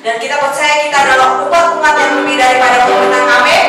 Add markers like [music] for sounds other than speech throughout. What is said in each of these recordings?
Dan kita percaya kita adalah umat-umat yang lebih daripada pemenang. Amin.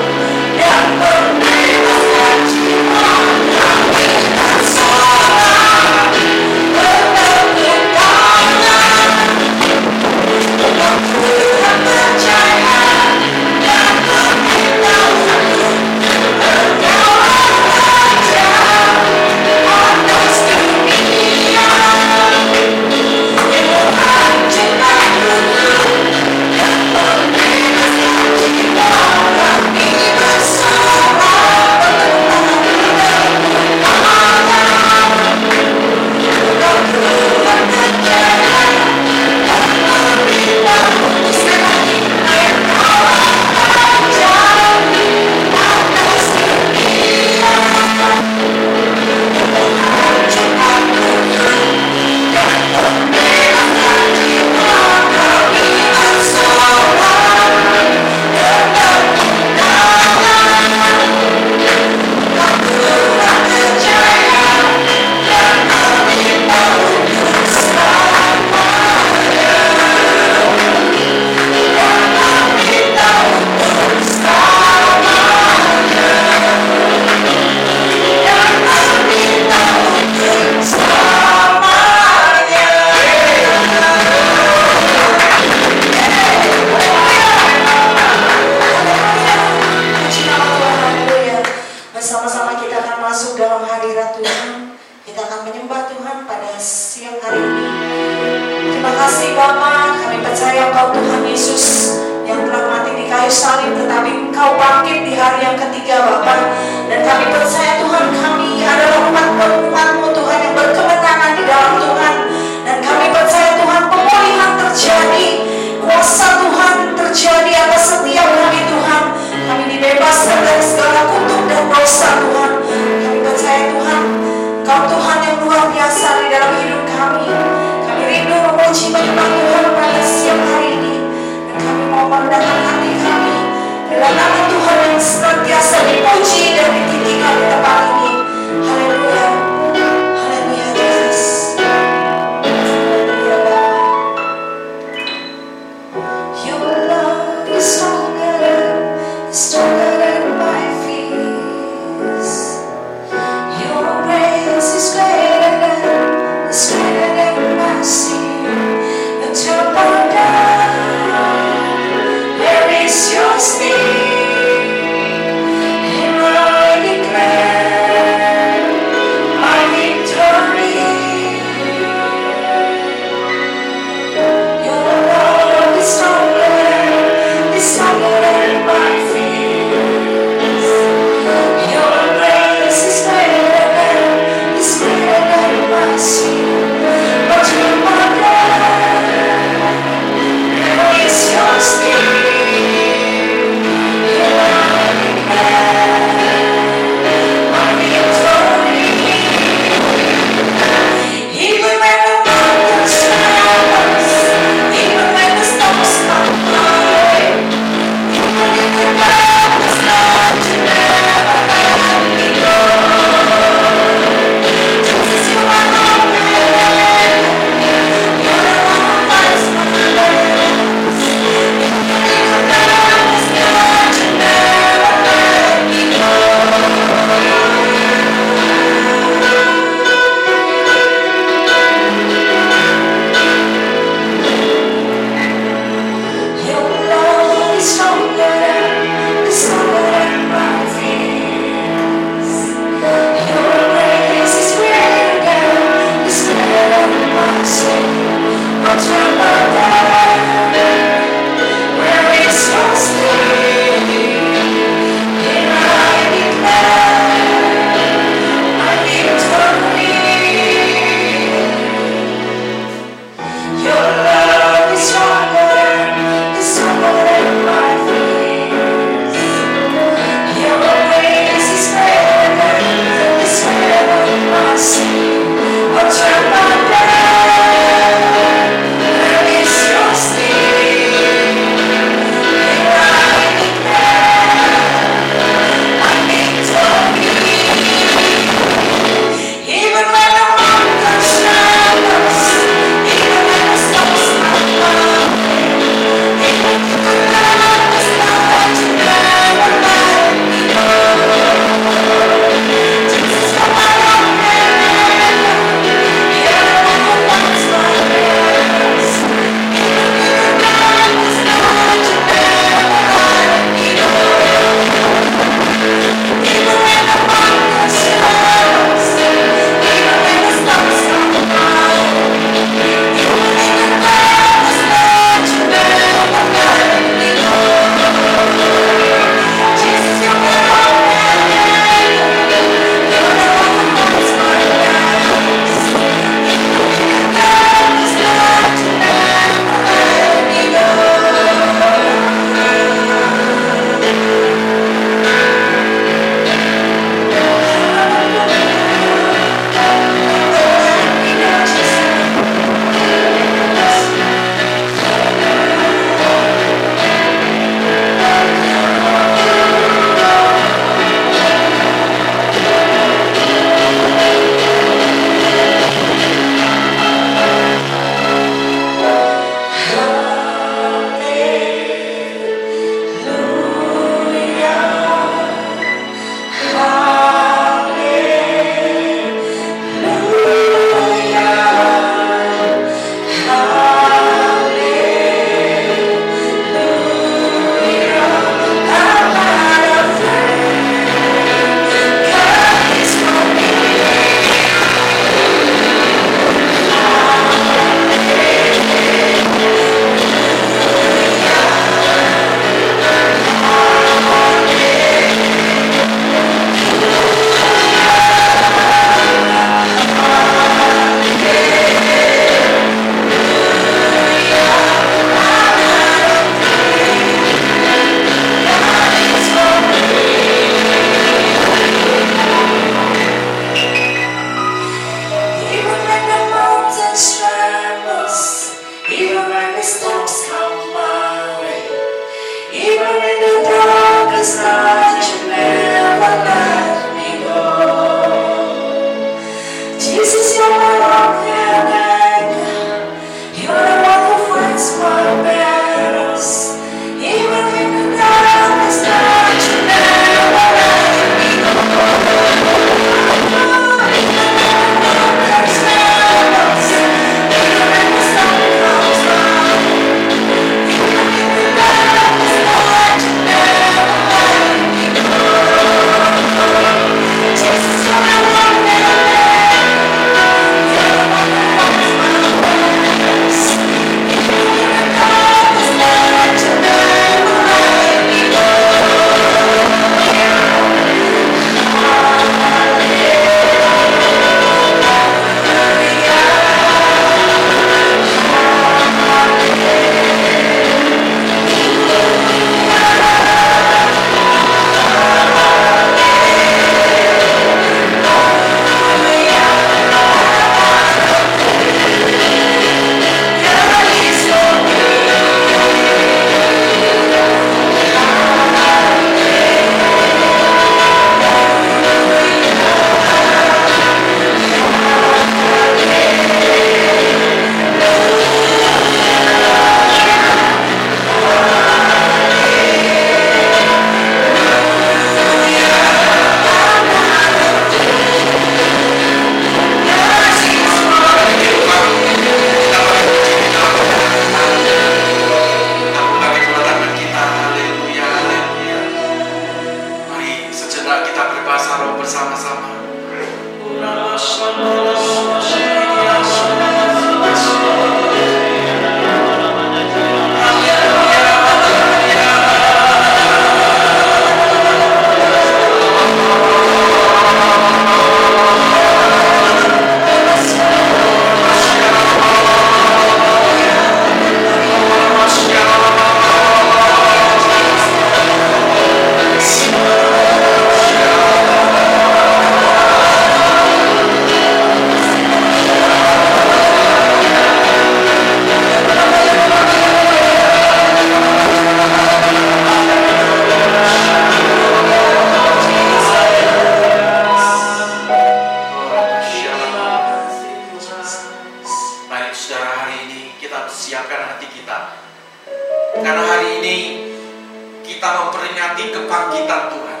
Memperingati kebangkitan Tuhan.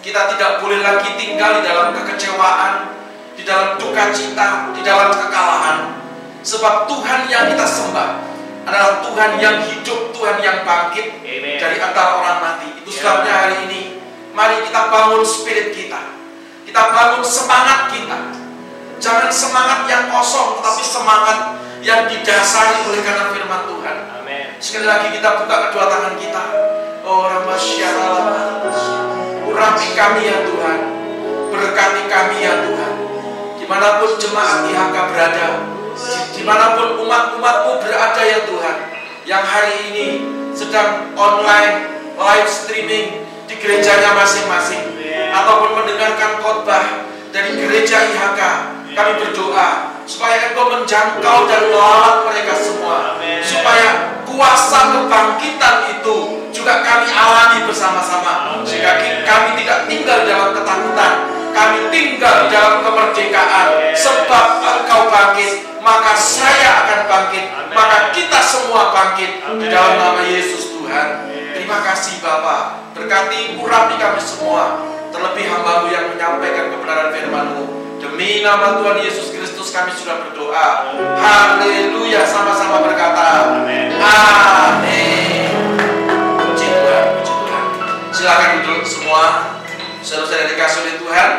Kita tidak boleh lagi tinggal di dalam kekecewaan, di dalam duka cita, di dalam kekalahan. Sebab Tuhan yang kita sembah adalah Tuhan yang hidup, Tuhan yang bangkit Amen. dari antara orang mati. Itu Ya. sebabnya hari ini mari kita bangun spirit kita. Kita bangun semangat kita. Jangan semangat yang kosong, tetapi semangat yang didasari oleh karena firman Tuhan. Amin. Sekali lagi kita buka kedua tangan kita. Oh Ramasyalallah. Urapi kami ya Tuhan. Berkati kami ya Tuhan. Di mana pun jemaat IHK berada. Di mana pun umat-umatmu berada ya Tuhan. Yang hari ini sedang online, live streaming di gerejanya masing-masing. Ataupun mendengarkan khotbah dari gereja IHK. Kami berdoa supaya engkau menjangkau dan melawat mereka semua. Supaya kuasa kebangkitan itu juga kami alami bersama-sama. Sehingga kami tidak tinggal dalam ketakutan kami tinggal dalam kemerdekaan. Sebab engkau bangkit maka saya akan bangkit maka kita semua bangkit. Di dalam nama Yesus Tuhan terima kasih Bapa berkati urapi kami semua terlebih hambamu yang menyampaikan kebenaran firman-Mu demi nama Tuhan Yesus Kristus kami sudah berdoa haleluya sama-sama berkata Amin. Puji Tuhan, puji Tuhan. Silakan duduk semua. Saudara-saudara dikasih oleh Tuhan,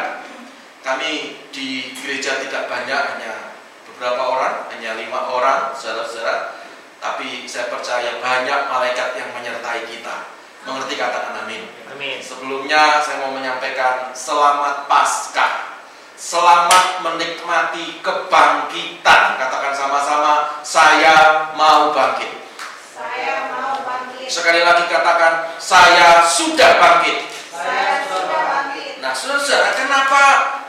kami di gereja tidak banyak, hanya beberapa orang, hanya lima orang, saudara-saudara. Tapi saya percaya banyak malaikat yang menyertai kita. Mengerti katakan amin. Amin. Sebelumnya saya mau menyampaikan selamat Paskah. Selamat menikmati kebangkitan. Katakan sama-sama, saya mau bangkit. Saya mau bangkit. Sekali lagi katakan, saya sudah bangkit. Saya sudah bangkit. Nah, saudara, kenapa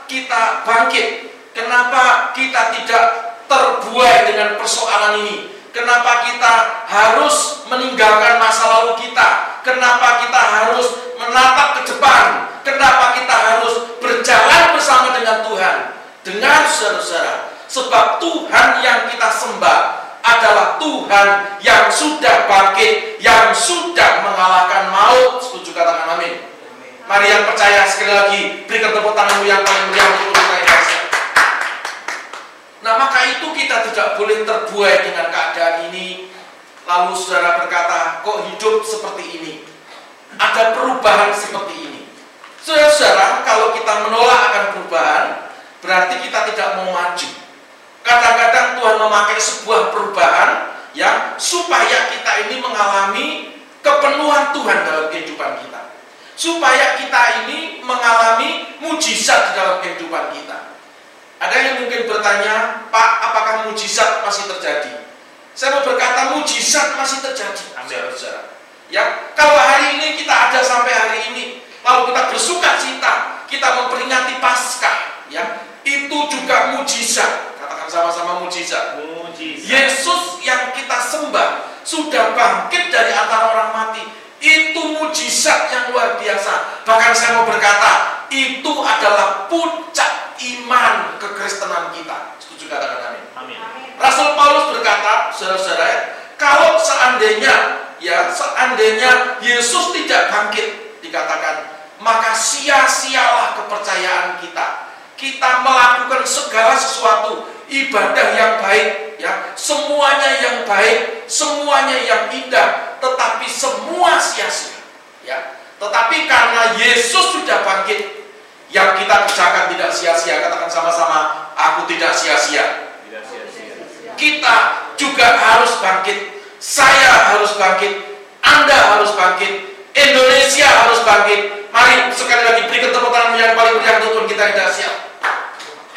kita bangkit? Kenapa kita tidak terbuai dengan persoalan ini? Kenapa kita harus meninggalkan masa lalu kita? Kenapa kita harus menatap ke depan? Kenapa kita harus berjalan bersama dengan Tuhan? Dengan saudara-saudara, sebab Tuhan yang kita sembah adalah Tuhan yang sudah bangkit, yang sudah mengalahkan maut. Setuju katakan amin. Mari yang percaya sekali lagi berikan tepuk tanganmu yang paling meriah untuk. Nah maka itu kita tidak boleh terbuai dengan keadaan ini. Lalu saudara berkata, kok hidup seperti ini? Ada perubahan seperti ini. Saudara-saudara, kalau kita menolak akan perubahan, berarti kita tidak mau maju. Kadang-kadang Tuhan memakai sebuah perubahan ya supaya kita ini mengalami kepenuhan Tuhan dalam kehidupan kita. Supaya kita ini mengalami mujizat dalam kehidupan kita. Ada yang mungkin bertanya, Pak, apakah mujizat masih terjadi? Saya mau berkata mujizat masih terjadi, Amin. saudara-saudara. Ya, kalau hari ini kita ada sampai hari ini, lalu kita bersuka cita, kita memperingati Paskah, ya, itu juga mujizat. Katakan sama-sama mujizat. Mujizat. Yesus yang kita sembah sudah bangkit dari antara orang mati. Itu mujizat yang luar biasa. Bahkan saya mau berkata, itu adalah puncak iman kekristenan kita. Setuju katakan amin. Amin. Amin. Rasul Paulus berkata, saudara-saudara, kalau seandainya ya seandainya Yesus tidak bangkit dikatakan, maka sia-sialah kepercayaan kita. Kita melakukan segala sesuatu ibadah yang baik, ya semuanya yang baik, semuanya yang indah, tetapi semua sia-sia. Ya, tetapi karena Yesus sudah bangkit, yang kita kerjakan tidak sia-sia. Katakan sama-sama, aku tidak sia-sia Tidak kita juga harus bangkit. Saya harus bangkit. Anda harus bangkit. Indonesia harus bangkit. Mari sekali lagi berikan tepuk tangan yang paling meriah untuk kita yang dahsyat.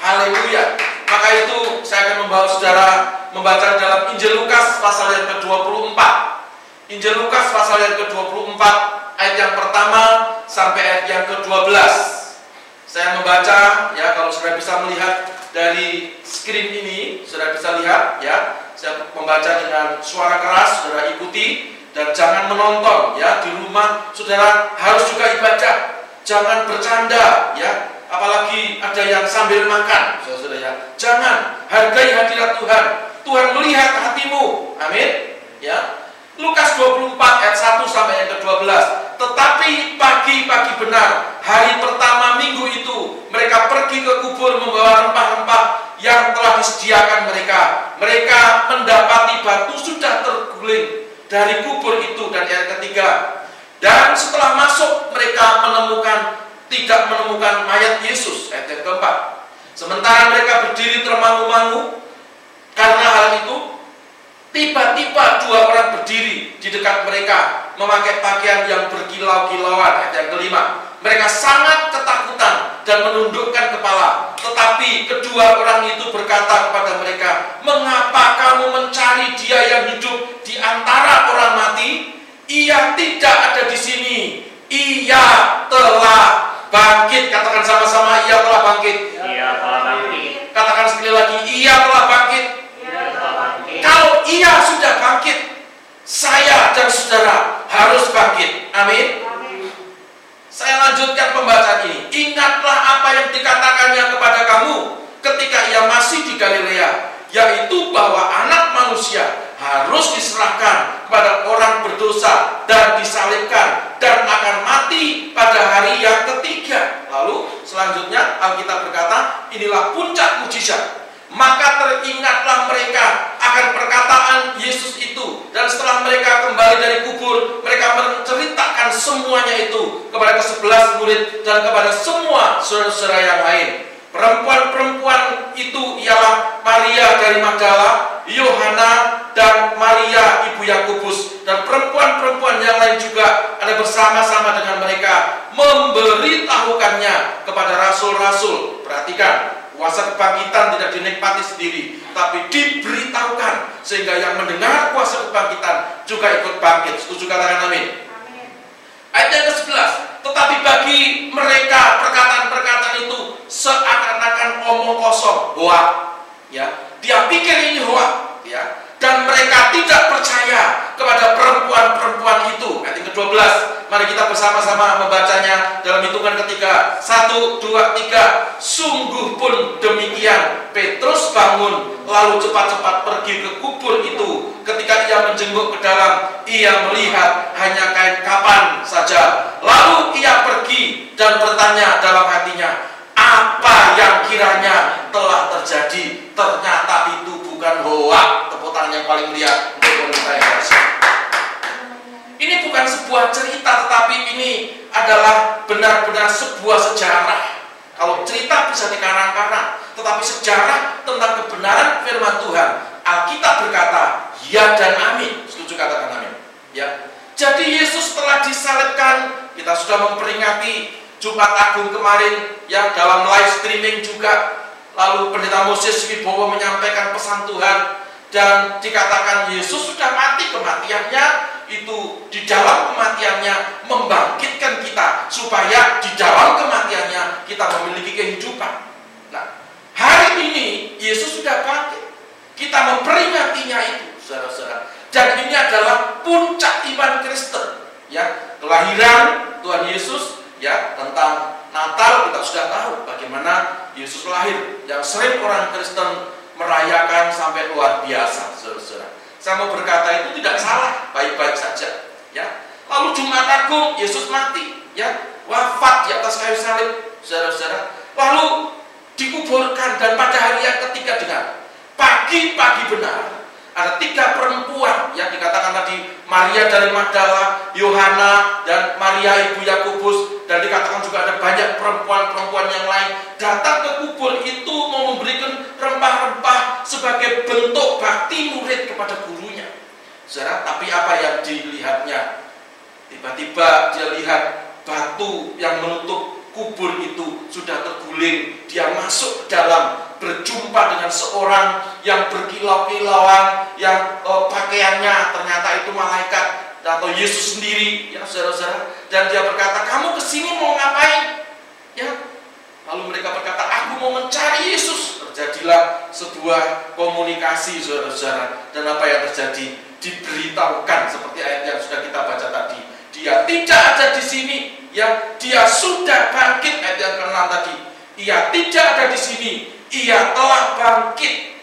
Haleluya. Maka itu saya akan membawa saudara membaca dalam Injil Lukas pasal yang ke-24. Injil Lukas pasal yang ke-24 ayat yang pertama sampai ayat yang ke-12. Saya membaca ya kalau saudara bisa melihat dari screen ini, saudara bisa lihat ya. Saya membaca dengan suara keras, saudara ikuti dan jangan menonton ya di rumah. Saudara harus juga ibadah. Jangan bercanda ya. Apalagi ada yang sambil makan, saudara ya. Jangan hargai hadirat Tuhan. Tuhan melihat hatimu. Amin. Ya. Lukas 24 ayat 1 sampai yang ke-12. Tetapi pagi-pagi benar, hari pertama minggu itu, mereka pergi ke kubur membawa rempah-rempah yang telah disediakan mereka. Mereka mendapati batu sudah terguling dari kubur itu dan ayat ketiga. Dan setelah masuk mereka menemukan tidak menemukan mayat Yesus ayat yang keempat. Sementara mereka berdiri termangu-mangu karena hal itu Tiba-tiba dua orang berdiri di dekat mereka memakai pakaian yang berkilau-kilauan. Ayat yang kelima. Mereka sangat ketakutan dan menundukkan kepala. Tetapi kedua orang itu berkata kepada mereka, "Mengapa kamu mencari dia yang hidup di antara orang mati? Ia tidak ada di sini. Ia telah bangkit." Katakan sama-sama, "Ia telah bangkit." Ia telah bangkit. Katakan sekali lagi, "Ia telah bangkit." Ia sudah bangkit, saya dan saudara harus bangkit. Amin. Saya lanjutkan pembacaan ini. Ingatlah apa yang dikatakannya kepada kamu ketika ia masih di Galilea, yaitu bahwa anak manusia harus diserahkan kepada orang berdosa dan disalibkan dan akan mati pada hari yang ketiga. Lalu selanjutnya Alkitab berkata, inilah puncak mujizat maka teringatlah mereka akan perkataan Yesus itu. Dan setelah mereka kembali dari kubur mereka menceritakan semuanya itu kepada kesebelas murid dan kepada semua saudara-saudara yang lain. Perempuan-perempuan itu ialah Maria dari Magdala Yohana dan Maria ibu Yakobus. Dan perempuan-perempuan yang lain juga ada bersama-sama dengan mereka memberitahukannya kepada rasul-rasul. Perhatikan Kuasa kebangkitan tidak dinikmati sendiri, tapi diberitahukan sehingga yang mendengar kuasa kebangkitan juga ikut bangkit. Setuju katakan amin. Ayat yang ke-11, tetapi bagi mereka perkataan-perkataan itu seakan-akan omong kosong, hoak, ya. Dia pikir ini hoak, ya. Dan mereka tidak percaya kepada perempuan-perempuan itu. Ayat yang ke-12, Mari kita bersama-sama membacanya dalam hitungan ketiga. Satu, dua, tiga. Sungguh pun demikian. Petrus bangun, lalu cepat-cepat pergi ke kubur itu. Ketika ia menjenguk ke dalam, ia melihat hanya kain kapan saja. Lalu ia pergi dan bertanya dalam hatinya, apa yang kiranya telah terjadi? Ternyata itu bukan hoak. Tepuk tangan yang paling meriah untuk pemerintah ini bukan sebuah cerita, tetapi ini adalah benar-benar sebuah sejarah. Kalau cerita bisa dikarang-karang, tetapi sejarah tentang kebenaran firman Tuhan, Alkitab berkata, ya dan amin. Setuju katakan amin? Ya. Jadi Yesus telah disalibkan, kita sudah memperingati Jumat Agung kemarin yang dalam live streaming juga. Lalu pendeta Moses Wibowo menyampaikan pesan Tuhan dan dikatakan Yesus sudah mati kematiannya itu di dalam kematiannya membangkitkan kita supaya di dalam kematiannya kita memiliki kehidupan. Nah, hari ini Yesus sudah bangkit. Kita memperingatinya itu, saudara-saudara. Dan ini adalah puncak iman Kristen, ya. Kelahiran Tuhan Yesus, ya, tentang Natal kita sudah tahu bagaimana Yesus lahir. Yang sering orang Kristen merayakan sampai luar biasa, saudara-saudara. Saya mau berkata itu tidak salah, baik-baik saja. Ya. Lalu Jumat Agung, Yesus mati, ya, wafat di atas kayu salib, saudara-saudara. Lalu dikuburkan dan pada hari yang ketiga dengan pagi-pagi benar ada tiga perempuan yang dikatakan tadi Maria dari Magdala, Yohana dan Maria ibu Yakobus dan dikatakan juga ada banyak perempuan-perempuan yang lain datang ke kubur itu mau memberikan rempah-rempah sebagai bentuk bakti murid kepada gurunya. Saudara, tapi apa yang dilihatnya? Tiba-tiba dia lihat batu yang menutup kubur itu sudah terguling. Dia masuk ke dalam berjumpa dengan seorang yang berkilau-kilauan, yang uh, pakaiannya ternyata itu malaikat atau Yesus sendiri, ya saudara-saudara. Dan dia berkata, kamu ke sini mau ngapain? Ya, lalu mereka berkata, aku mau mencari Yesus. Terjadilah sebuah komunikasi, saudara-saudara. Dan apa yang terjadi? Diberitahukan seperti ayat yang sudah kita baca tadi. Dia tidak ada di sini, ya dia sudah bangkit ayat yang ke tadi. Ia tidak ada di sini, ia telah bangkit.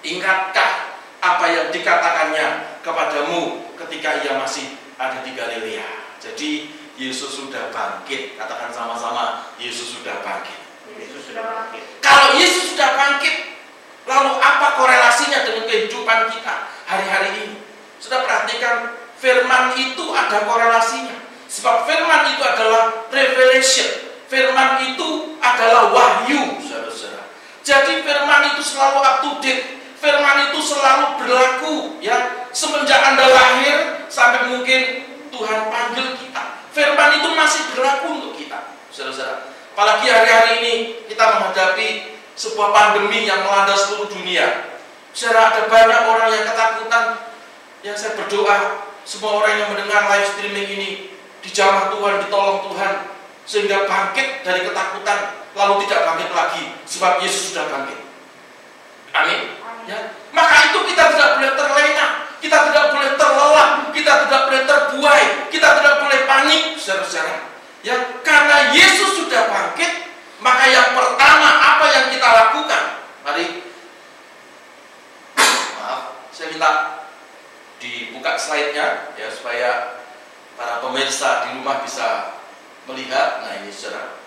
Ingatkah apa yang dikatakannya kepadamu ketika ia masih ada di Galilea. Jadi Yesus sudah bangkit. Katakan sama-sama, Yesus sudah bangkit. Yesus sudah bangkit. Kalau Yesus sudah bangkit, lalu apa korelasinya dengan kehidupan kita hari-hari ini? Sudah perhatikan firman itu ada korelasinya. Sebab firman itu adalah revelation. Firman itu adalah wahyu, saudara-saudara. Jadi firman itu selalu up to date. Firman itu selalu berlaku ya semenjak Anda lahir sampai mungkin Tuhan panggil kita. Firman itu masih berlaku untuk kita, saudara-saudara. Apalagi hari-hari ini kita menghadapi sebuah pandemi yang melanda seluruh dunia. Saudara ada banyak orang yang ketakutan. Yang saya berdoa semua orang yang mendengar live streaming ini dijamah Tuhan, ditolong Tuhan sehingga bangkit dari ketakutan lalu tidak bangkit lagi sebab Yesus sudah bangkit. Amin. Ya. Maka itu kita tidak boleh terlena, kita tidak boleh terlelap, kita tidak boleh terbuai, kita tidak boleh panik, saudara-saudara. Ya, karena Yesus sudah bangkit, maka yang pertama apa yang kita lakukan? Mari [coughs] Maaf, saya minta dibuka slide-nya ya supaya para pemirsa di rumah bisa melihat. Nah ini saudara.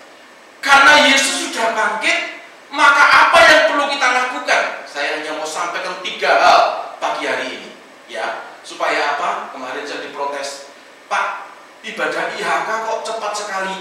Karena Yesus sudah bangkit, maka apa yang perlu kita lakukan? Saya hanya mau sampaikan tiga hal pagi hari ini, ya. Supaya apa? Kemarin saya diprotes, Pak, ibadah IHK kok cepat sekali.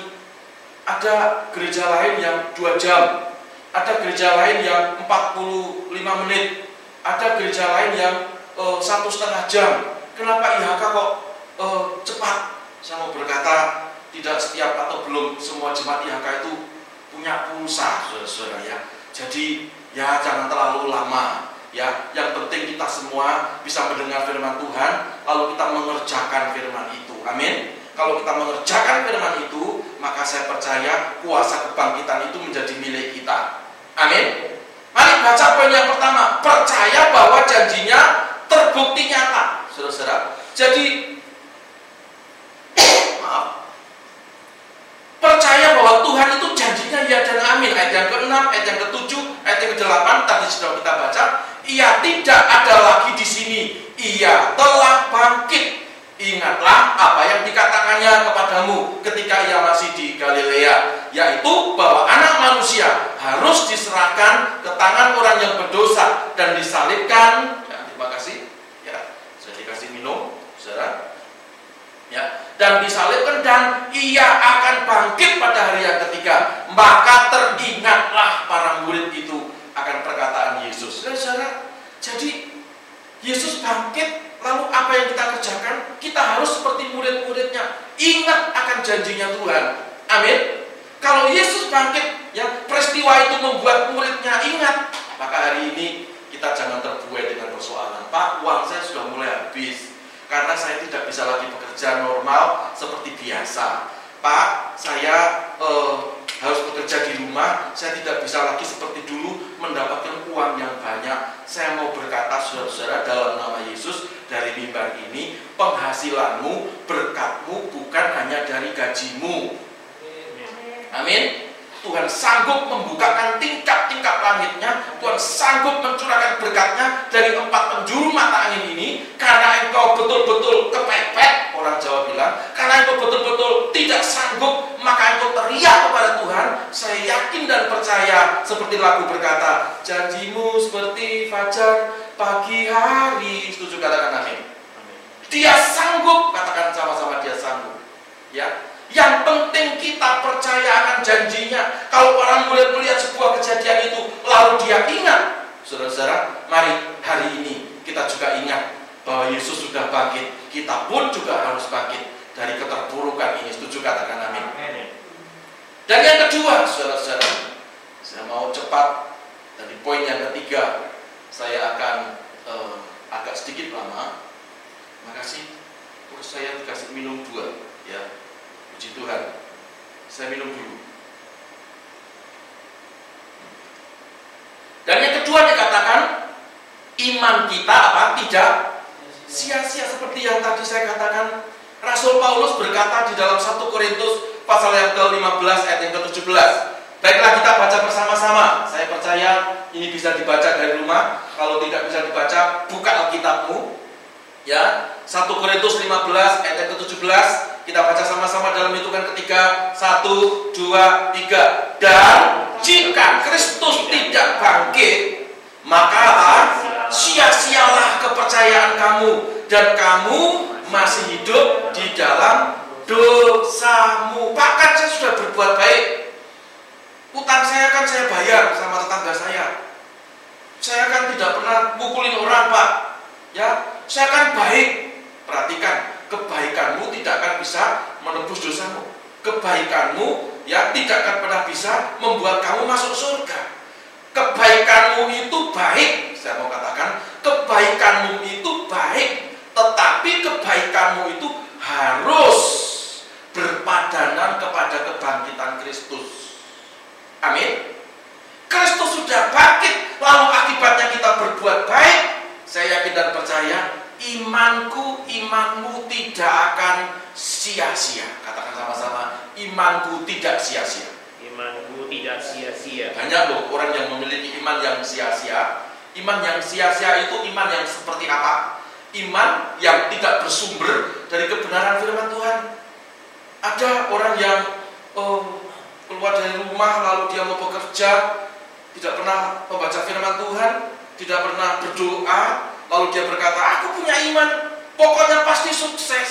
Ada gereja lain yang dua jam, ada gereja lain yang 45 menit, ada gereja lain yang uh, satu setengah jam. Kenapa IHK kok uh, cepat? Saya mau berkata tidak setiap atau belum semua jemaat IHK itu punya pulsa, saudara-saudara ya. Jadi ya jangan terlalu lama ya. Yang penting kita semua bisa mendengar firman Tuhan, lalu kita mengerjakan firman itu. Amin. Kalau kita mengerjakan firman itu, maka saya percaya kuasa kebangkitan itu menjadi milik kita. Amin. Mari baca poin yang pertama. Percaya bahwa janjinya terbukti nyata, saudara-saudara. Jadi, [coughs] maaf, percaya bahwa Tuhan itu janjinya ya dan amin. Ayat yang ke-6, ayat yang ke-7, ayat yang ke-8 tadi sudah kita baca. Ia tidak ada lagi di sini. Ia telah bangkit Ingatlah apa yang dikatakannya kepadamu ketika ia masih di Galilea, yaitu bahwa anak manusia harus diserahkan ke tangan orang yang berdosa dan disalibkan. Ya, terima kasih. Ya, saya dikasih minum, saudara. Ya, dan disalibkan dan ia akan bangkit pada hari yang ketiga. Maka teringatlah para murid itu akan perkataan Yesus. Saudara, jadi Yesus bangkit Lalu apa yang kita kerjakan? Kita harus seperti murid-muridnya. Ingat akan janjinya Tuhan. Amin. Kalau Yesus bangkit, ya peristiwa itu membuat muridnya ingat. Maka hari ini kita jangan terbuai dengan persoalan. Pak, uang saya sudah mulai habis. Karena saya tidak bisa lagi bekerja normal seperti biasa. Pak, saya eh, harus bekerja di rumah, saya tidak bisa lagi seperti dulu mendapatkan uang yang banyak. Saya mau berkata saudara-saudara dalam nama Yesus dari mimbar ini, penghasilanmu, berkatmu bukan hanya dari gajimu. Amin. Tuhan sanggup membukakan tingkat-tingkat langitnya, Tuhan sanggup mencurahkan berkatnya dari empat penjuru mata angin ini, karena engkau betul-betul kepepet, orang Jawa bilang, karena engkau betul-betul tidak sanggup, maka engkau teriak kepada Tuhan, saya yakin dan percaya, seperti lagu berkata, janjimu seperti fajar pagi hari, setuju katakan amin. Dia sanggup, katakan sama-sama dia sanggup. Ya, yang penting kita percaya akan janjinya. Kalau orang murid melihat sebuah kejadian itu, lalu dia ingat. Saudara-saudara, mari hari ini kita juga ingat bahwa Yesus sudah bangkit. Kita pun juga harus bangkit dari keterpurukan ini. Setuju katakan amin. Dan yang kedua, saudara-saudara, saya mau cepat. Dari poin yang ketiga, saya akan uh, agak sedikit lama. Makasih. Terus saya dikasih minum dua, ya. Puji Tuhan. Saya minum dulu. Dan yang kedua dikatakan iman kita apa? Tidak sia-sia seperti yang tadi saya katakan. Rasul Paulus berkata di dalam 1 Korintus pasal yang ke-15 ayat yang ke-17. Baiklah kita baca bersama-sama. Saya percaya ini bisa dibaca dari rumah. Kalau tidak bisa dibaca, buka Alkitabmu. Ya, 1 Korintus 15 ayat ke-17 kita baca sama-sama dalam hitungan ketiga 1, 2, 3 Dan jika Kristus tidak bangkit Maka sia-sialah kepercayaan kamu Dan kamu masih hidup di dalam dosamu. Bahkan saya sudah berbuat baik. Utang saya kan saya bayar sama tetangga saya. Saya kan tidak pernah mukulin orang pak. Ya, saya kan baik. Perhatikan kebaikanmu tidak akan bisa menebus dosamu. Kebaikanmu ya tidak akan pernah bisa membuat kamu masuk surga. Kebaikanmu itu baik, saya mau katakan, kebaikanmu itu baik, tetapi kebaikanmu itu harus berpadanan kepada kebangkitan Kristus. Amin. Kristus sudah bangkit, lalu akibatnya kita berbuat baik. Saya yakin dan percaya imanku, imanmu tidak akan sia-sia. Katakan sama-sama, imanku tidak sia-sia. Imanku tidak sia-sia. Banyak loh orang yang memiliki iman yang sia-sia. Iman yang sia-sia itu iman yang seperti apa? Iman yang tidak bersumber dari kebenaran firman Tuhan. Ada orang yang oh, keluar dari rumah lalu dia mau bekerja, tidak pernah membaca firman Tuhan, tidak pernah berdoa, Lalu dia berkata, aku punya iman, pokoknya pasti sukses.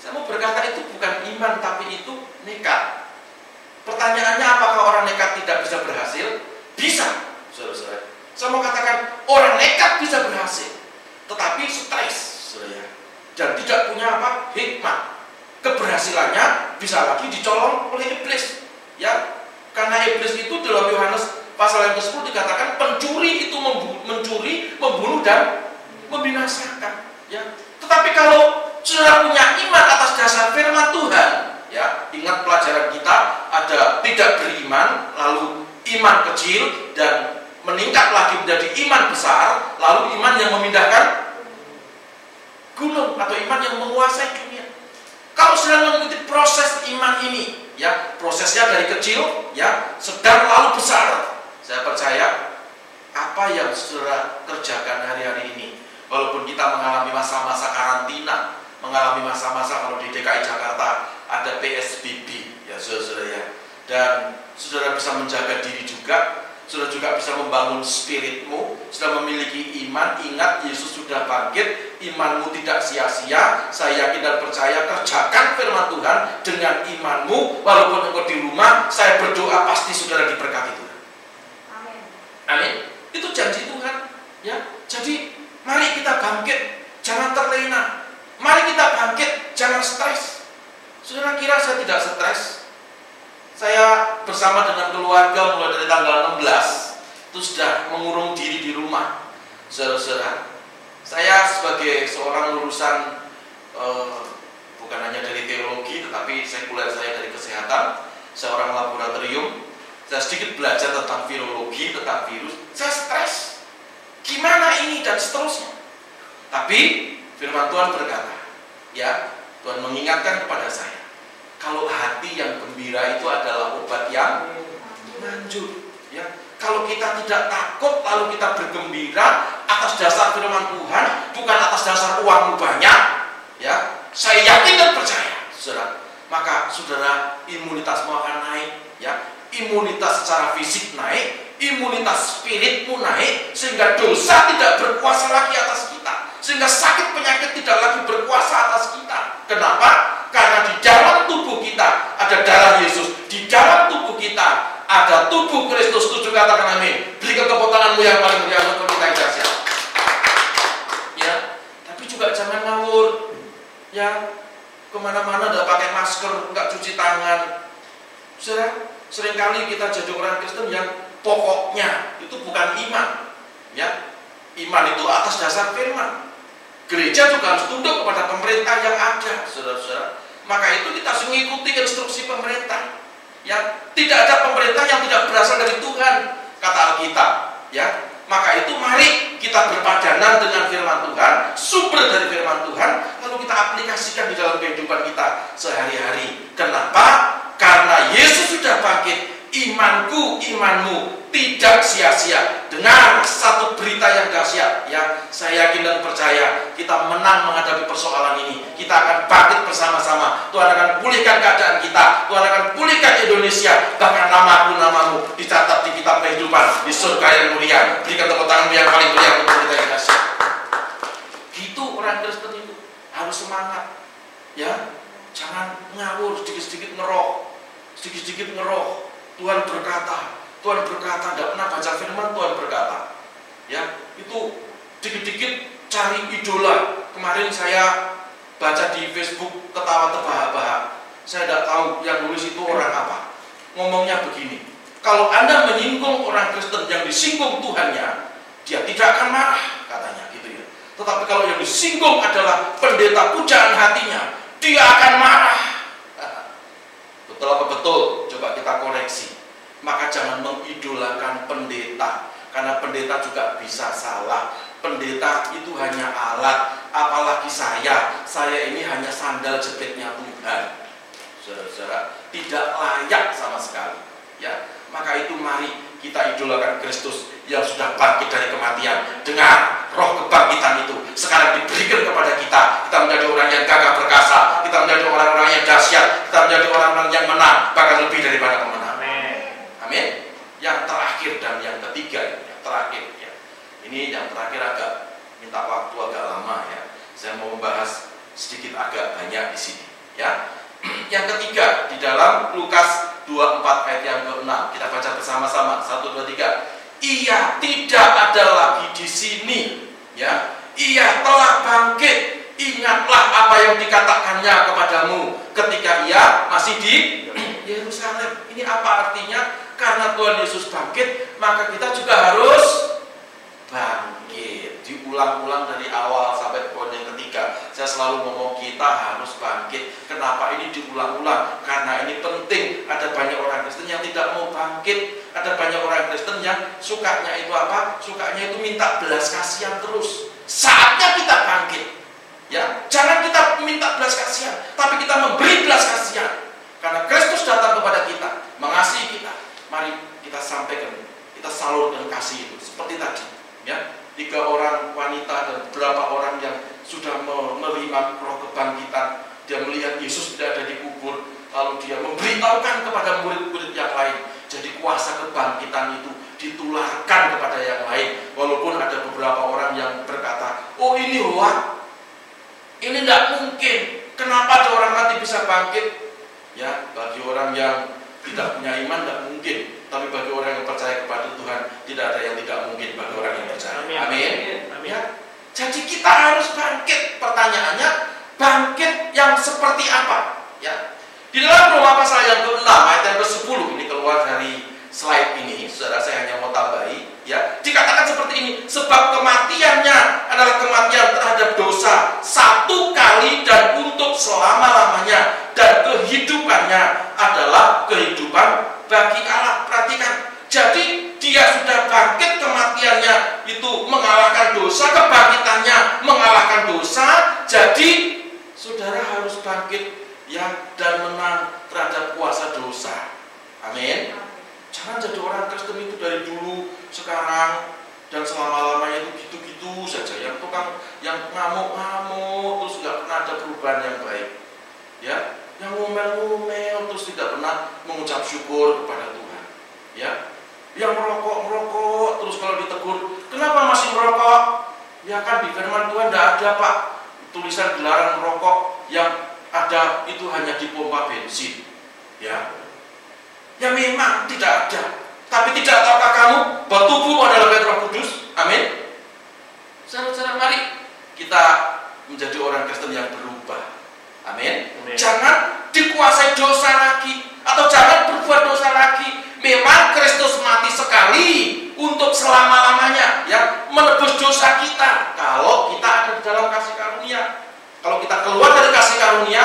Saya mau berkata itu bukan iman, tapi itu nekat. Pertanyaannya apakah orang nekat tidak bisa berhasil? Bisa, saudara-saudara. Saya mau katakan, orang nekat bisa berhasil, tetapi stres, saudara. Dan tidak punya apa? Hikmat. Keberhasilannya bisa lagi dicolong oleh iblis. Ya, karena iblis itu dalam Yohanes pasal yang ke-10 dikatakan pencuri itu mencuri, membunuh dan membinasakan. Ya. Tetapi kalau saudara punya iman atas dasar firman Tuhan, ya ingat pelajaran kita ada tidak beriman, lalu iman kecil dan meningkat lagi menjadi iman besar, lalu iman yang memindahkan gunung atau iman yang menguasai dunia. Kalau saudara mengikuti proses iman ini, ya prosesnya dari kecil, ya sedang lalu besar, saya percaya apa yang saudara kerjakan hari-hari ini, walaupun kita mengalami masa-masa karantina, mengalami masa-masa kalau di DKI Jakarta ada PSBB, ya saudara-saudara ya, dan saudara bisa menjaga diri juga, saudara juga bisa membangun spiritmu, sudah memiliki iman, ingat Yesus sudah bangkit, imanmu tidak sia-sia, saya yakin dan percaya kerjakan firman Tuhan dengan imanmu, walaupun engkau di rumah, saya berdoa pasti saudara diberkati Tuhan. Amin. Itu janji Tuhan. Ya. Jadi mari kita bangkit, jangan terlena. Mari kita bangkit, jangan stres. Saudara kira saya tidak stres? Saya bersama dengan keluarga mulai dari tanggal 16 itu sudah mengurung diri di rumah. Saudara-saudara, saya sebagai seorang lulusan eh, bukan hanya dari teologi tetapi sekuler saya dari kesehatan, seorang laboratorium saya sedikit belajar tentang virologi, tentang virus, saya stres. Gimana ini dan seterusnya. Tapi firman Tuhan berkata, ya Tuhan mengingatkan kepada saya, kalau hati yang gembira itu adalah obat yang manjur. Ya, kalau kita tidak takut lalu kita bergembira atas dasar firman Tuhan, bukan atas dasar uangmu banyak, ya, saya yakin dan percaya, saudara. Maka saudara imunitasmu akan naik, ya, imunitas secara fisik naik, imunitas spiritmu naik, sehingga dosa tidak berkuasa lagi atas kita, sehingga sakit penyakit tidak lagi berkuasa atas kita. Kenapa? Karena di dalam tubuh kita ada darah Yesus, di dalam tubuh kita ada tubuh Kristus. Tujuh katakan amin. Berikan kepotanganmu yang paling mulia untuk kita yang Ya, tapi juga jangan ngawur. Ya, ke mana-mana udah pakai masker, nggak cuci tangan. Saudara, sering kali kita jadi orang Kristen yang pokoknya itu bukan iman. Ya, iman itu atas dasar firman. Gereja juga harus tunduk kepada pemerintah yang ada, saudara-saudara. Maka itu kita harus mengikuti instruksi pemerintah. Ya, tidak ada pemerintah yang tidak berasal dari Tuhan, kata Alkitab. Ya, maka itu mari kita berpadanan dengan firman Tuhan, sumber dari firman Tuhan, lalu kita aplikasikan di dalam kehidupan kita sehari-hari. Kenapa? Karena Yesus sudah bangkit, imanku, imanmu tidak sia-sia. Dengar satu berita yang dahsyat yang saya yakin dan percaya kita menang menghadapi persoalan ini. Kita akan bangkit bersama-sama. Tuhan akan pulihkan keadaan kita. Tuhan akan pulihkan Indonesia. Bahkan namaku namamu dicatat di kitab kehidupan di surga yang mulia. Berikan tepuk tangan yang paling mulia untuk kita yang dahsyat. Gitu orang Kristen itu harus semangat. Ya, jangan ngawur sedikit-sedikit ngeroh. Sedikit-sedikit ngeroh. Tuhan berkata, Tuhan berkata, tidak pernah baca firman, Tuhan berkata. Ya, itu dikit-dikit cari idola. Kemarin saya baca di Facebook ketawa terbahak-bahak. Saya tidak tahu yang nulis itu orang apa. Ngomongnya begini, kalau Anda menyinggung orang Kristen yang disinggung Tuhannya, dia tidak akan marah, katanya gitu ya. Tetapi kalau yang disinggung adalah pendeta pujaan hatinya, dia akan marah. Betul apa betul? Kita koreksi maka jangan mengidolakan pendeta karena pendeta juga bisa salah. Pendeta itu hanya alat apalagi saya. Saya ini hanya sandal jepitnya Tuhan. Saudara-saudara tidak layak sama sekali ya. Maka itu mari kita idolakan Kristus yang sudah bangkit dari kematian dengan roh kebangkitan itu. Sekarang diberikan kepada kita kita menjadi orang yang gagah perkasa kita menjadi orang-orang yang dahsyat kita menjadi orang-orang yang menang bahkan lebih daripada pemenang Amin. Yang terakhir dan yang ketiga, yang terakhir ya. Ini yang terakhir agak minta waktu agak lama ya. Saya mau membahas sedikit agak banyak di sini ya. [clears throat] yang ketiga di dalam Lukas 24 ayat yang ke-6 kita baca bersama-sama 1 2 3. Ia tidak ada lagi di sini ya. Ia telah bangkit Ingatlah apa yang dikatakannya kepadamu ketika ia masih di [clears throat] Yerusalem. Ini apa artinya? Karena Tuhan Yesus bangkit, maka kita juga harus bangkit. Diulang-ulang dari awal sampai poin yang ketiga. Saya selalu ngomong kita harus bangkit. Kenapa ini diulang-ulang? Karena ini penting. Ada banyak orang Kristen yang tidak mau bangkit. Ada banyak orang Kristen yang sukanya itu apa? Sukanya itu minta belas kasihan terus. Saatnya kita bangkit. Ya, jangan kita minta belas kasihan, tapi kita memberi belas kasihan. Karena Kristus datang kepada kita, mengasihi kita, mari kita sampaikan, kita salurkan kasih itu seperti tadi, ya. Tiga orang wanita dan beberapa orang yang sudah menerima roh kebangkitan, dia melihat Yesus tidak ada di kubur, lalu dia memberitahukan kepada murid-murid yang lain. Jadi kuasa kebangkitan itu ditularkan kepada yang lain. Walaupun ada beberapa orang yang berkata, oh ini hoax, ini tidak mungkin. Kenapa ada orang mati bisa bangkit? Ya, bagi orang yang tidak punya iman tidak mungkin tapi bagi orang yang percaya kepada Tuhan tidak ada yang tidak mungkin bagi orang yang percaya amin, amin. amin. Ya. jadi kita harus bangkit pertanyaannya bangkit yang seperti apa ya di dalam Roma pasal yang ke-6 ayat yang ke-10 ini keluar dari slide ini saudara saya hanya mau tambahi ya dikatakan seperti ini sebab kematiannya adalah kematian terhadap dosa satu kali dan untuk selama-lamanya dan kehidupannya adalah kehidupan bagi Allah. Perhatikan. Jadi dia sudah bangkit kematiannya itu mengalahkan dosa kebangkitannya mengalahkan dosa. Jadi saudara harus bangkit ya dan menang terhadap kuasa dosa. Amin. Jangan jadi orang Kristen itu dari dulu sekarang dan selama-lamanya itu gitu-gitu saja. Yang tukang yang ngamuk-ngamuk terus nggak pernah ada perubahan yang baik. Ya yang ngomel-ngomel terus tidak pernah mengucap syukur kepada Tuhan ya yang merokok-merokok terus kalau ditegur kenapa masih merokok ya kan di firman Tuhan tidak ada pak tulisan dilarang merokok yang ada itu hanya di pompa bensin ya ya memang tidak ada tapi tidak tahukah kamu bahwa tubuhmu adalah bait Kudus? Amin. Saudara-saudara, mari kita menjadi orang Kristen yang berubah. Amin. Jangan dikuasai dosa lagi atau jangan berbuat dosa lagi. Memang Kristus mati sekali untuk selama-lamanya ya menebus dosa kita kalau kita ada di dalam kasih karunia. Kalau kita keluar dari kasih karunia,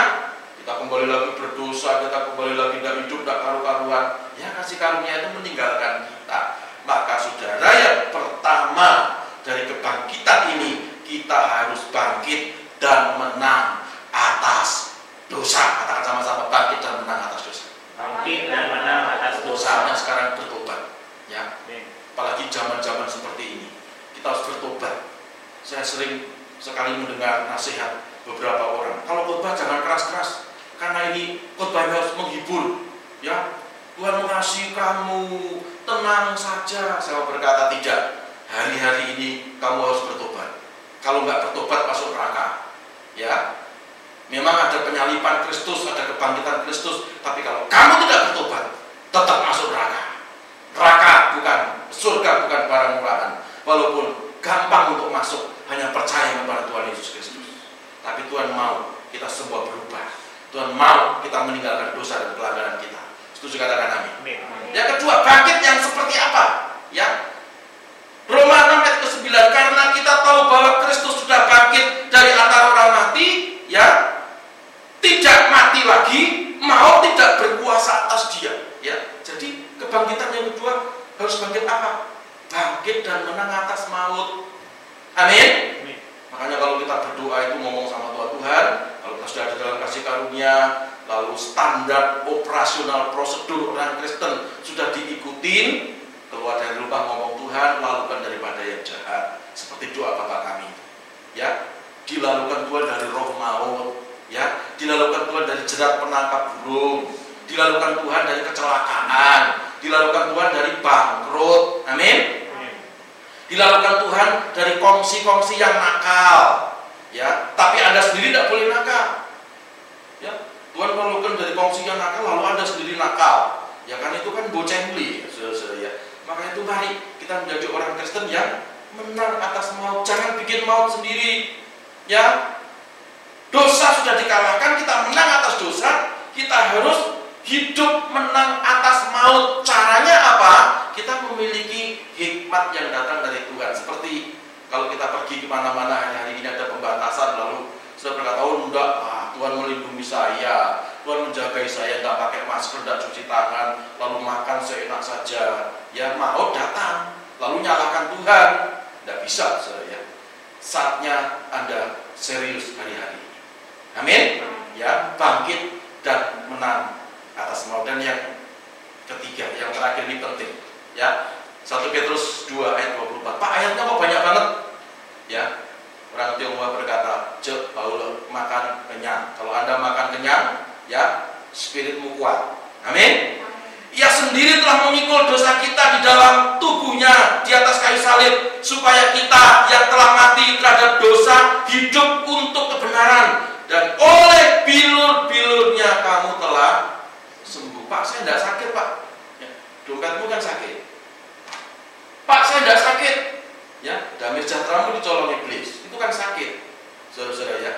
kita kembali lagi berdosa, kita kembali lagi tidak hidup, tidak karu-karuan, ya kasih karunia itu meninggalkan kita. Dilakukan Tuhan dari kongsi-kongsi yang nakal. Ya tapi anda sendiri tidak boleh nakal. Ya Tuhan melakukan dari kongsi yang nakal lalu anda sendiri nakal. Ya kan itu kan bocengli saudara-saudara ya. Maka itu mari kita menjadi orang Kristen yang menang atas maut. Jangan bikin maut sendiri ya. Dosa sudah dikalahkan kita menang atas dosa kita harus hidup menang atas maut. Caranya apa? Kita memiliki hikmat yang datang dari Tuhan. Seperti kalau kita pergi ke mana-mana hari ini ada pembatasan lalu saya berkata oh enggak ah, Tuhan melindungi saya. Tuhan menjagai saya tidak pakai masker tidak cuci tangan lalu makan seenak saja. Ya maut datang lalu nyalakan Tuhan. Tidak bisa saya saatnya anda serius hari-hari amin? Ya bangkit dan menang atas maut dan yang ketiga yang terakhir ini penting ya 1 Petrus 2 ayat 24 Pak ayatnya kok banyak banget? Ya. Orang Tionghoa berkata cek Paul makan kenyang. Kalau anda makan kenyang ya spiritmu kuat. Amin. Ia sendiri telah memikul dosa kita di dalam tubuhnya di atas kayu salib supaya kita yang telah mati terhadap dosa hidup untuk kebenaran. Dan oleh bilur-bilurnya kamu telah sembuh. Pak saya tidak sakit Pak. Ya, dompetmu kan sakit Pak saya tidak sakit. Ya damai sejahteramu dicolong iblis. Itu kan sakit. Saudara-saudara ya.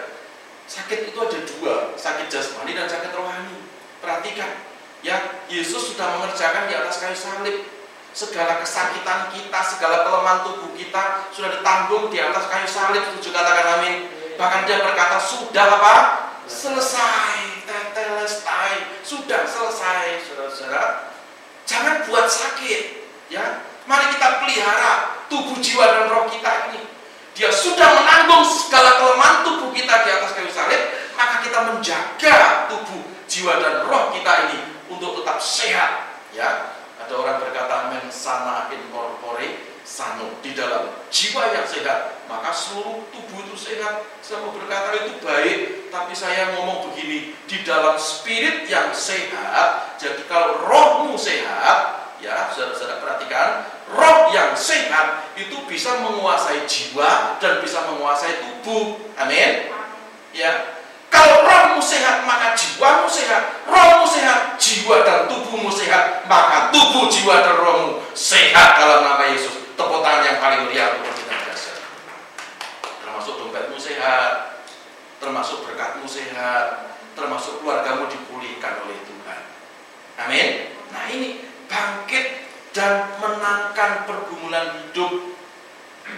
Sakit itu ada dua. Sakit jasmani dan sakit rohani. Perhatikan. Ya Yesus sudah mengerjakan di atas kayu salib. Segala kesakitan kita segala kelemahan tubuh kita sudah ditanggung di atas kayu salib. Setuju katakan amin. Bahkan dia berkata sudah apa? Selesai. Tetelestai sudah selesai saudara-saudara. Jangan buat sakit. Ya mari kita pelihara tubuh jiwa dan roh kita ini. Dia sudah menanggung segala kelemahan tubuh kita di atas kayu salib maka kita menjaga tubuh jiwa dan roh kita ini untuk tetap sehat. Ya ada orang berkata men sana in corpore sano di dalam jiwa yang sehat. Maka seluruh tubuh itu sehat. Saya mau berkata itu baik tapi saya ngomong begini di dalam spirit yang sehat jadi kalau rohmu sehat ya saudara-saudara perhatikan roh yang sehat itu bisa menguasai jiwa dan bisa menguasai tubuh. Amin. Ya. Kalau rohmu sehat maka jiwamu sehat. Rohmu sehat jiwa dan tubuhmu sehat maka tubuh jiwa dan rohmu sehat dalam nama Yesus. Tepuk tangan yang paling meriah untuk kita dasar termasuk dompetmu sehat termasuk berkatmu sehat termasuk keluargamu dipulihkan oleh Tuhan. Amin. Nah ini bangkit dan menangkan pergumulan hidup.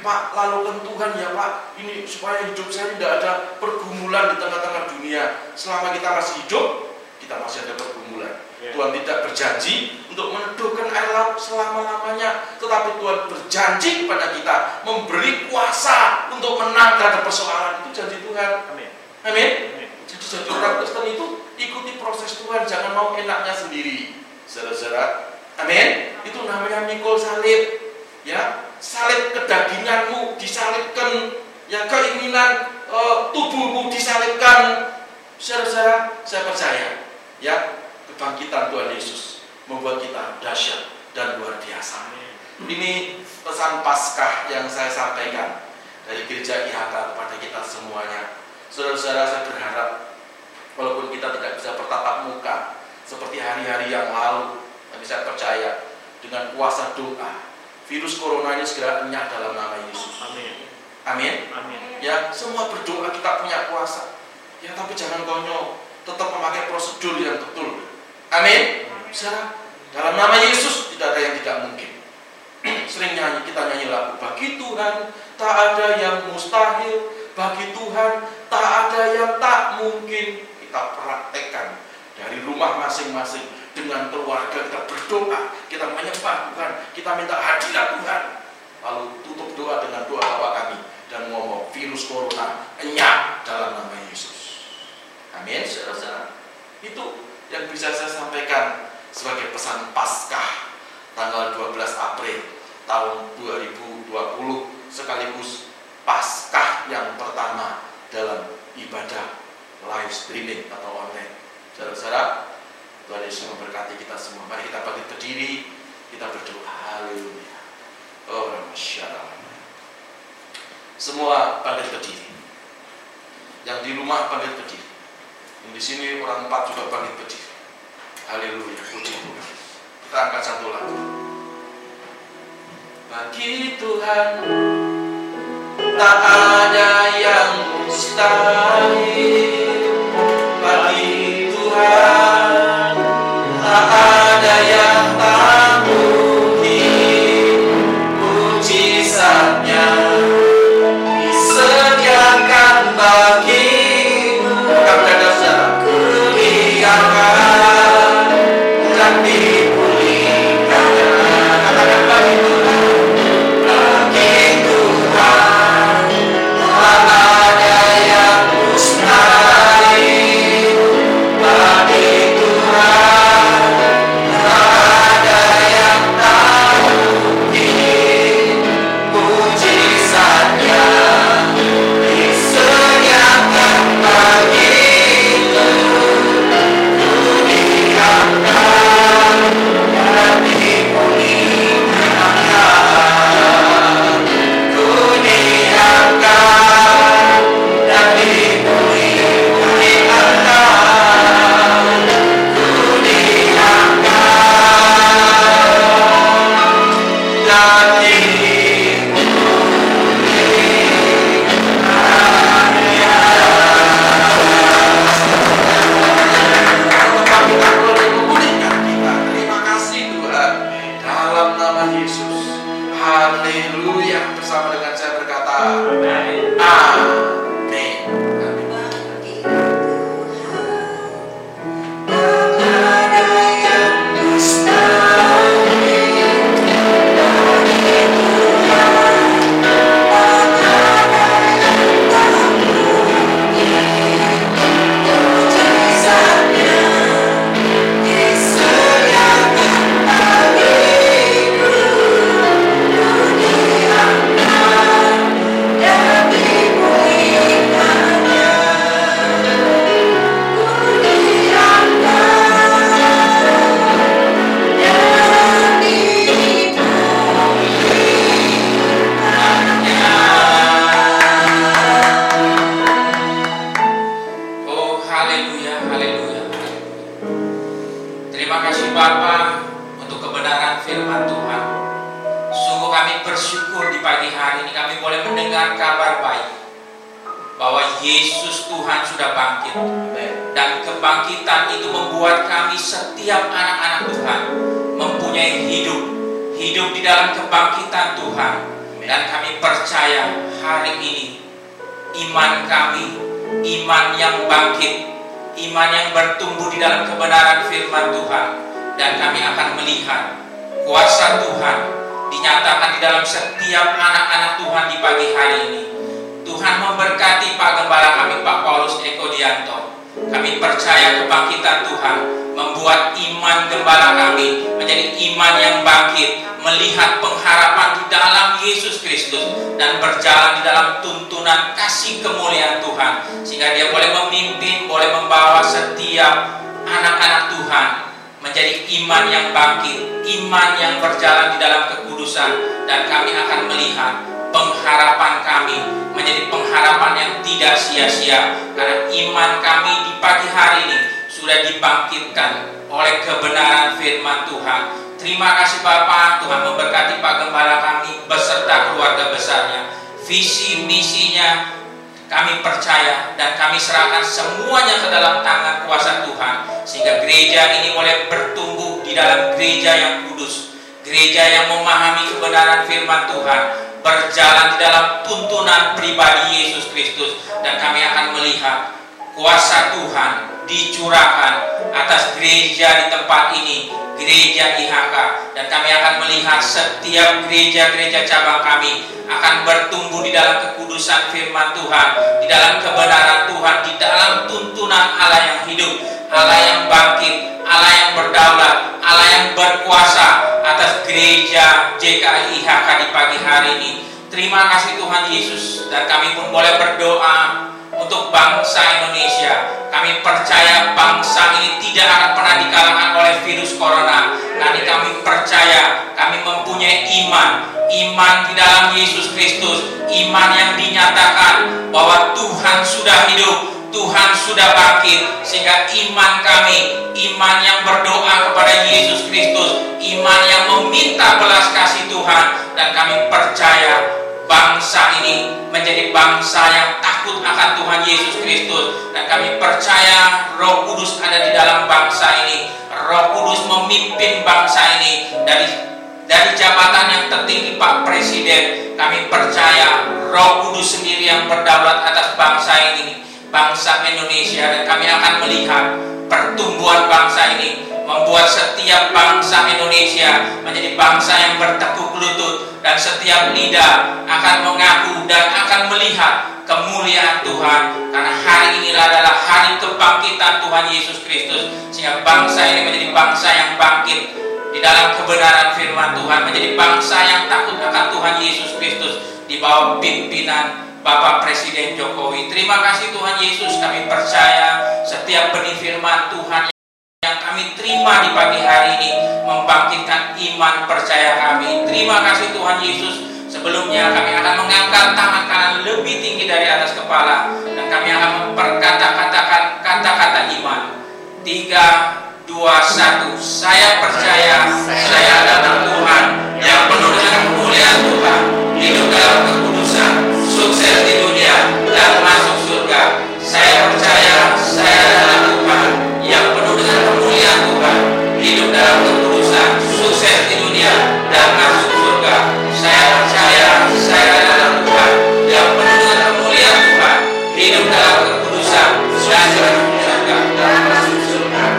Pak lalukan Tuhan ya Pak ini supaya hidup saya tidak ada pergumulan di tengah-tengah dunia. Selama kita masih hidup kita masih ada pergumulan. Ya. Tuhan tidak berjanji untuk meneduhkan air laut selama-lamanya tetapi Tuhan berjanji kepada kita memberi kuasa untuk menang terhadap persoalan itu. Janji Tuhan. Amin. amin. Amin. jadi jadi orang Kristen itu ikuti proses Tuhan jangan mau enaknya sendiri. Saudara-saudara amin. Itu namanya mikul salib. Ya salib kedaginganmu disalibkan. Ya keinginan eh, tubuhmu disalibkan, saudara-saudara, saya percaya ya kebangkitan Tuhan Yesus membuat kita dahsyat dan luar biasa. Ini pesan Paskah yang saya sampaikan dari gereja IHK kepada kita semuanya. Saudara-saudara, saya berharap walaupun kita tidak bisa bertatap muka seperti hari-hari yang lalu, tapi saya percaya dengan kuasa doa, virus corona ini segera enyah dalam nama Yesus. Amin. Amin. Amin. Ya, semua berdoa kita punya kuasa. Ya, tapi jangan konyol, tetap memakai prosedur yang betul. Amin. Saudara, dalam nama Yesus tidak ada yang tidak mungkin. [clears throat] Sering nyanyi, kita nyanyi lagu. Bagi Tuhan tak ada yang mustahil. Bagi Tuhan tak ada yang tak mungkin. Kita praktekkan dari rumah masing-masing dengan keluarga kita berdoa, kita menyembah Tuhan, kita minta hadirat Tuhan. Lalu tutup doa dengan doa Bapa kami dan ngomong virus corona enyah dalam nama Yesus. Amin, saudara-saudara. Itu yang bisa saya sampaikan sebagai pesan Paskah tanggal 12 April tahun 2020 sekaligus Paskah yang pertama dalam ibadah live streaming atau online. Saudara-saudara, Tuhan Yesus memberkati kita semua. Mari kita bangkit berdiri, kita berdoa. Haleluya. Oh, masyaallah. Semua bangkit berdiri. Yang di rumah bangkit berdiri. Yang di sini orang empat juga bangkit berdiri. Haleluya, puji Tuhan. Kita angkat satu lagu. Bagi Tuhan tak ada yang mustahil. Tidak sia-sia karena iman kami di pagi hari ini sudah dibangkitkan oleh kebenaran firman Tuhan Terima kasih Bapak, Tuhan memberkati Pak Gembala kami beserta keluarga besarnya. Visi misinya kami percaya dan kami serahkan semuanya ke dalam tangan kuasa Tuhan sehingga gereja ini boleh bertumbuh di dalam gereja yang kudus, gereja yang memahami kebenaran firman Tuhan, berjalan dalam tuntunan pribadi Yesus Kristus. Dan kami akan melihat kuasa Tuhan dicurahkan atas gereja di tempat ini, gereja IHK dan kami akan melihat setiap gereja-gereja cabang kami akan bertumbuh di dalam kekudusan firman Tuhan, di dalam kebenaran Tuhan, di dalam tuntunan Allah yang hidup, Allah yang bangkit, Allah yang berdaulat, Allah yang berkuasa atas gereja JKI IHK di pagi hari ini. Terima kasih Tuhan Yesus dan kami pun boleh berdoa untuk bangsa Indonesia. Kami percaya bangsa ini tidak akan pernah dikalahkan oleh virus corona. Nanti kami percaya, kami mempunyai iman, iman di dalam Yesus Kristus, iman yang dinyatakan bahwa Tuhan sudah hidup, Tuhan sudah bangkit sehingga iman kami iman yang berdoa kepada Yesus Kristus iman yang meminta belas kasih Tuhan dan kami percaya bangsa ini menjadi bangsa yang takut akan Tuhan Yesus Kristus dan kami percaya Roh Kudus ada di dalam bangsa ini. Roh Kudus memimpin bangsa ini dari dari jabatan yang tertinggi Pak Presiden. Kami percaya Roh Kudus sendiri yang berdaulat atas bangsa ini, bangsa Indonesia dan kami akan melihat pertumbuhan bangsa ini membuat setiap bangsa Indonesia menjadi bangsa yang bertekuk lutut dan setiap lidah akan mengaku dan akan melihat kemuliaan Tuhan karena hari inilah adalah hari kebangkitan Tuhan Yesus Kristus sehingga bangsa ini menjadi bangsa yang bangkit di dalam kebenaran firman Tuhan menjadi bangsa yang takut akan Tuhan Yesus Kristus di bawah pimpinan Bapak Presiden Jokowi. Terima kasih Tuhan Yesus, kami percaya setiap benih firman Tuhan yang kami terima di pagi hari ini membangkitkan iman percaya kami. Terima kasih Tuhan Yesus. Sebelumnya kami akan mengangkat tangan kanan lebih tinggi dari atas kepala dan kami akan memperkata-katakan kata-kata iman. Tiga, dua, satu. Saya percaya saya adalah Tuhan yang penuh dengan kemuliaan Tuhan, hidup dalam kekudusan, sukses di dunia dan masuk surga. Saya percaya saya adalah hidup sukses di dunia dan surga. Saya percaya saya penuh kemuliaan Tuhan, hidup dalam surga. Dan.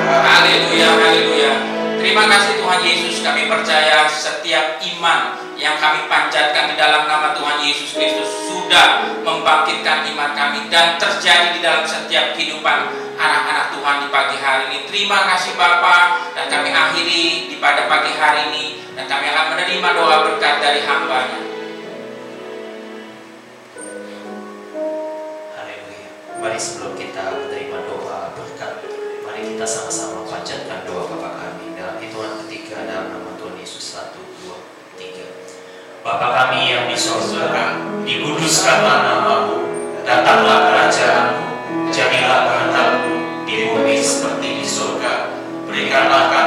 Haleluya, haleluya. Terima kasih Tuhan Yesus, kami percaya setiap iman yang kami panjatkan di dalam nama Tuhan Yesus Kristus sudah membangkitkan iman kami dan terjadi di dalam setiap kehidupan anak-anak Tuhan di pagi hari ini. Terima kasih Bapak dan kami akhiri di pada pagi hari ini dan kami akan menerima doa berkat dari hambanya. Haleluya. Mari sebelum kita menerima doa berkat, mari kita sama-sama panjatkan doa Bapa kami dalam hitungan ketiga dalam nama Tuhan Yesus satu dua tiga. Bapa kami yang di sorga, dikuduskanlah namamu, datanglah kerajaanmu, jadilah kehendakmu di bumi seperti. dikatakan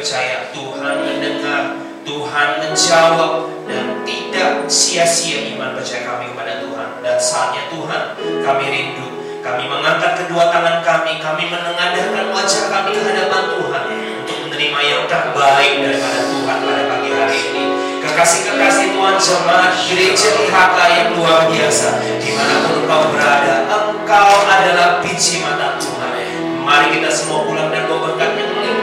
percaya Tuhan mendengar, Tuhan menjawab dan tidak sia-sia iman percaya kami kepada Tuhan. Dan saatnya Tuhan kami rindu Kami mengangkat kedua tangan kami, kami menengadahkan wajah kami ke hadapan Tuhan untuk menerima yang terbaik daripada Tuhan pada pagi hari ini. Kekasih-kekasih Tuhan jemaat gereja IHK yang luar biasa, di mana pun engkau berada, engkau adalah biji mata Tuhan. Mari kita semua pulang dan bawa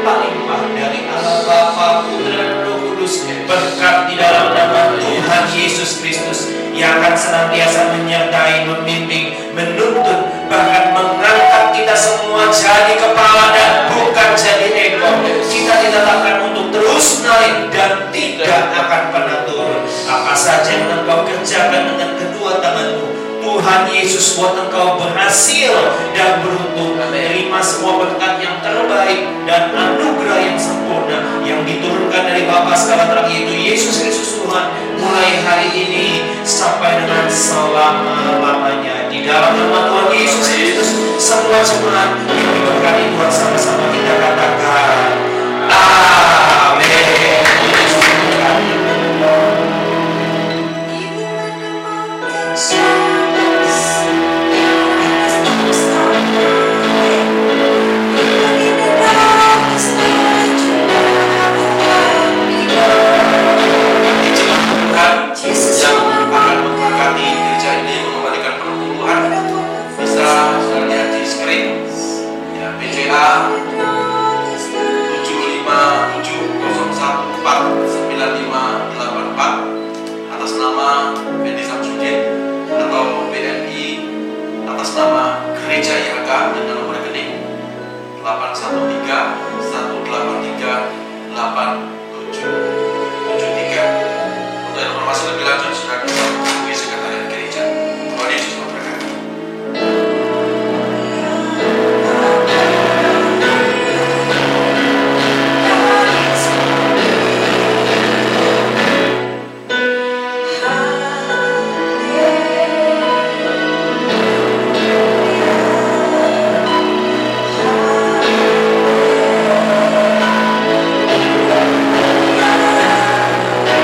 melimpah-limpah dari Allah Bapa, Putra, dan Roh Kudus. Berkat di dalam nama Tuhan Yesus Kristus yang akan senantiasa menyertai, membimbing, menuntun, bahkan mengangkat kita semua jadi kepala dan bukan jadi ekor. Kita ditetapkan untuk terus naik dan tidak akan pernah turun. Apa saja yang engkau kerjakan dengan kedua tanganmu, Tuhan Yesus buat engkau berhasil dan beruntung menerima semua berkat yang terbaik dan anugerah segala terang yaitu Yesus Kristus Tuhan mulai hari ini sampai dengan selama-lamanya. Di dalam nama Tuhan Yesus Kristus semua jemaat yang diberkati Tuhan sama-sama kita katakan Amin